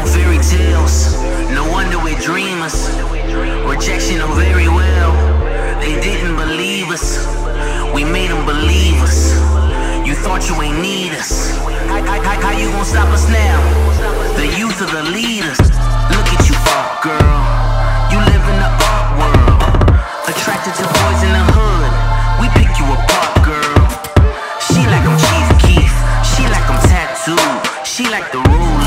on fairy tales. No wonder we're dreamers. Rejection know very well. They didn't believe us. We made them believe us. You thought you ain't need us. How, how, how you gonna stop us now? The youth are the leaders. Look at you, art girl. You live in the art world. Attracted to boys in the hood. We pick you apart, girl. She like I'm Chief Keef. She like I'm tattooed. She like the rule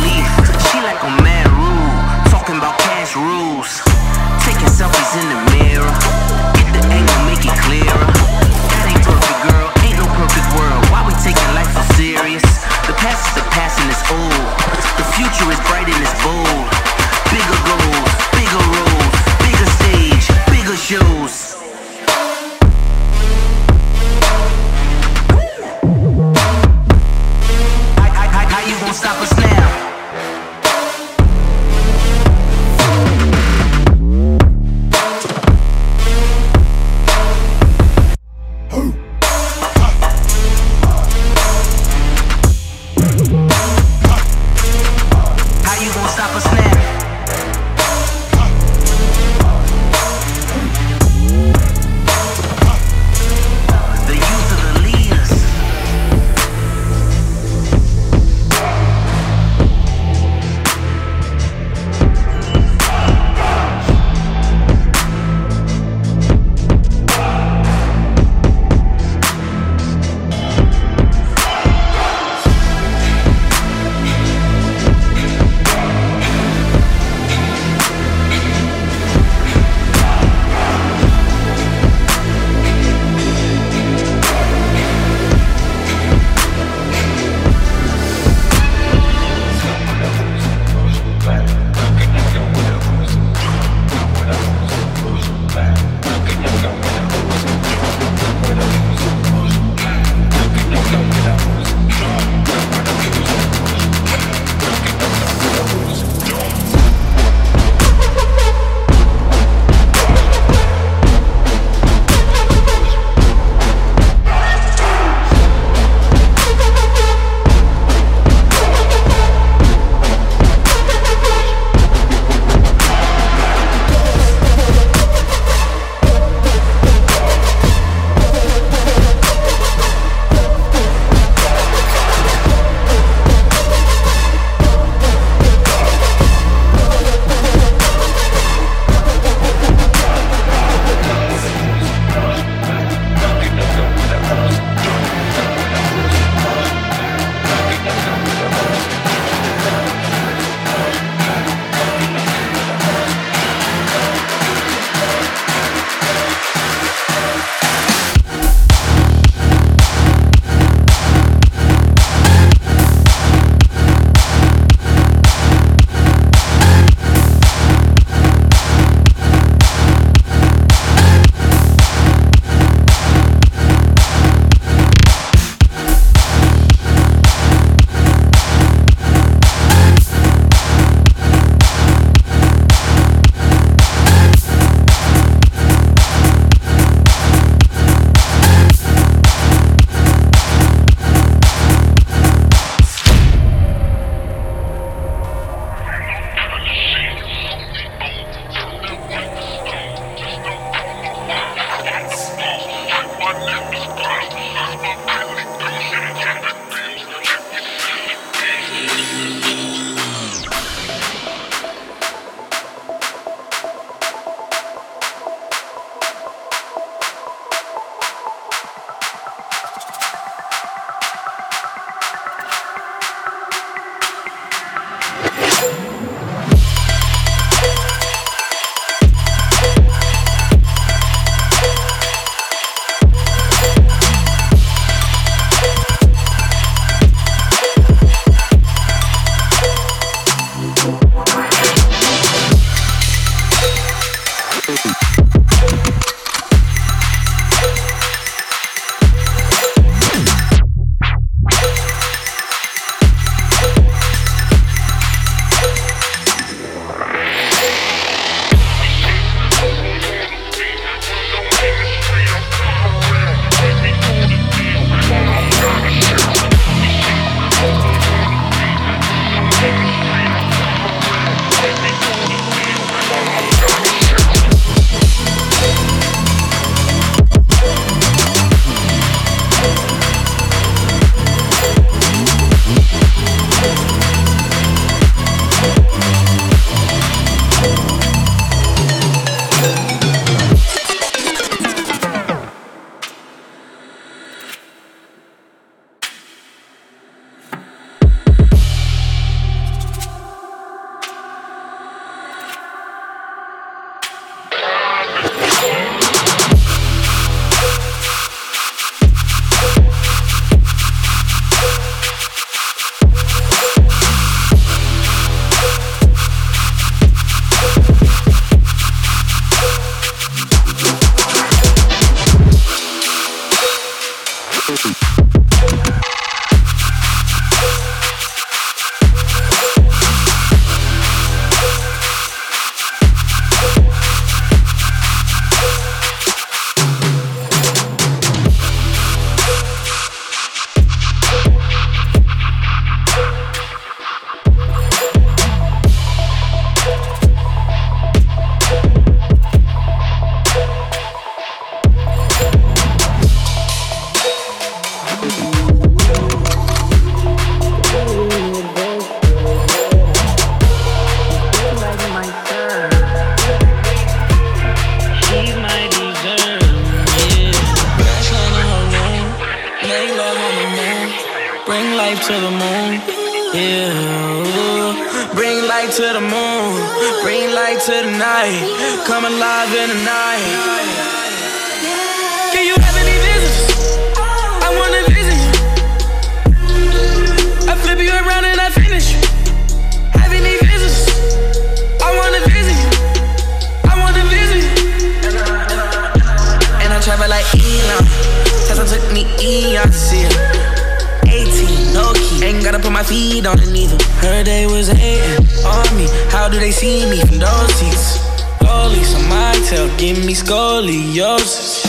that they was hating on me. How do they see me from those seats? Goalie, so my tail, give me scoliosis.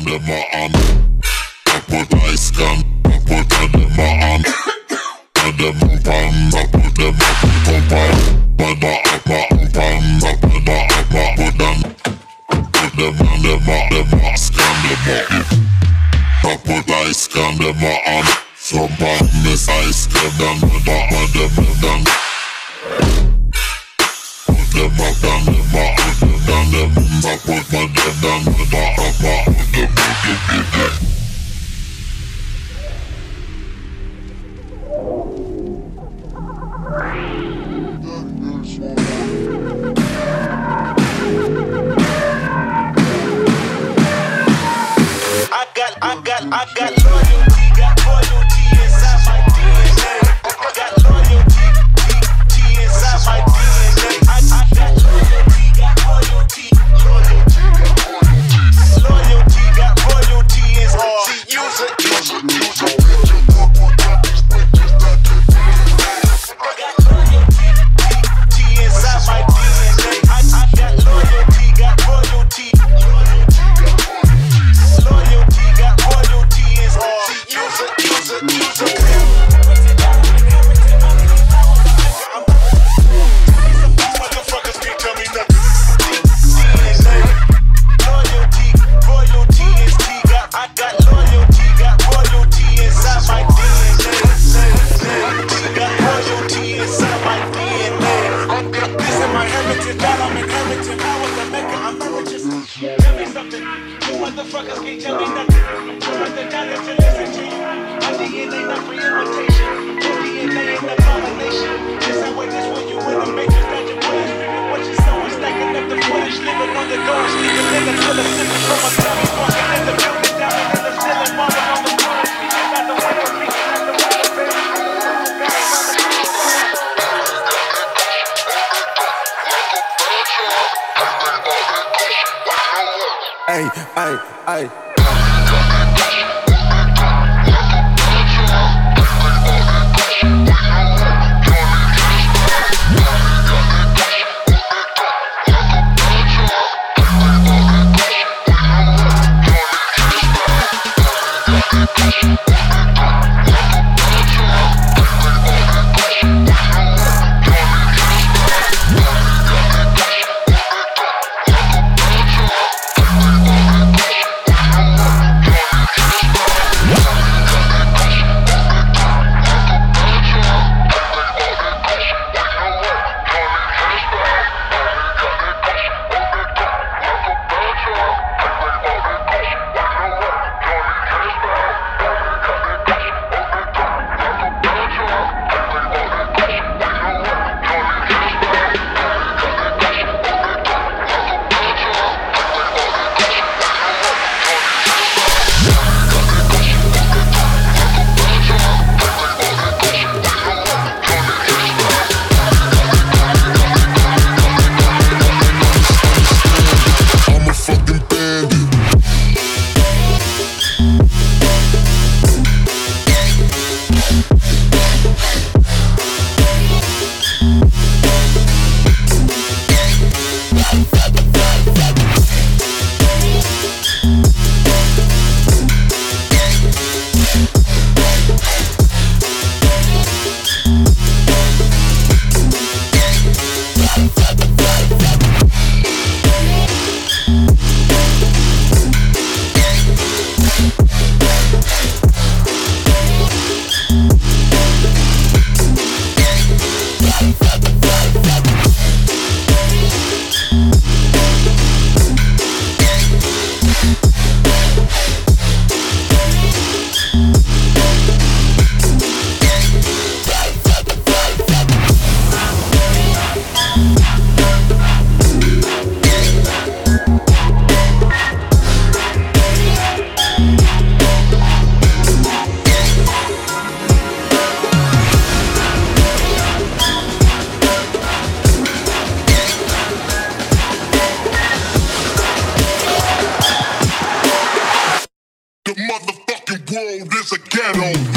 Iskam immer an. Kaputt Iskam, kaputt immer an. An dem Umfang, kaputt dem Umfang. Meiner Abma Umfang, kaputt der Abma Umfang. Und dem Mann immer, immer Iskam immer. Kaputt Iskam immer an. From bottom is Iskam, dann, dann, dann, dann, dann. I got, I got, I got. I'm is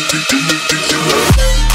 do, do, do, do, do.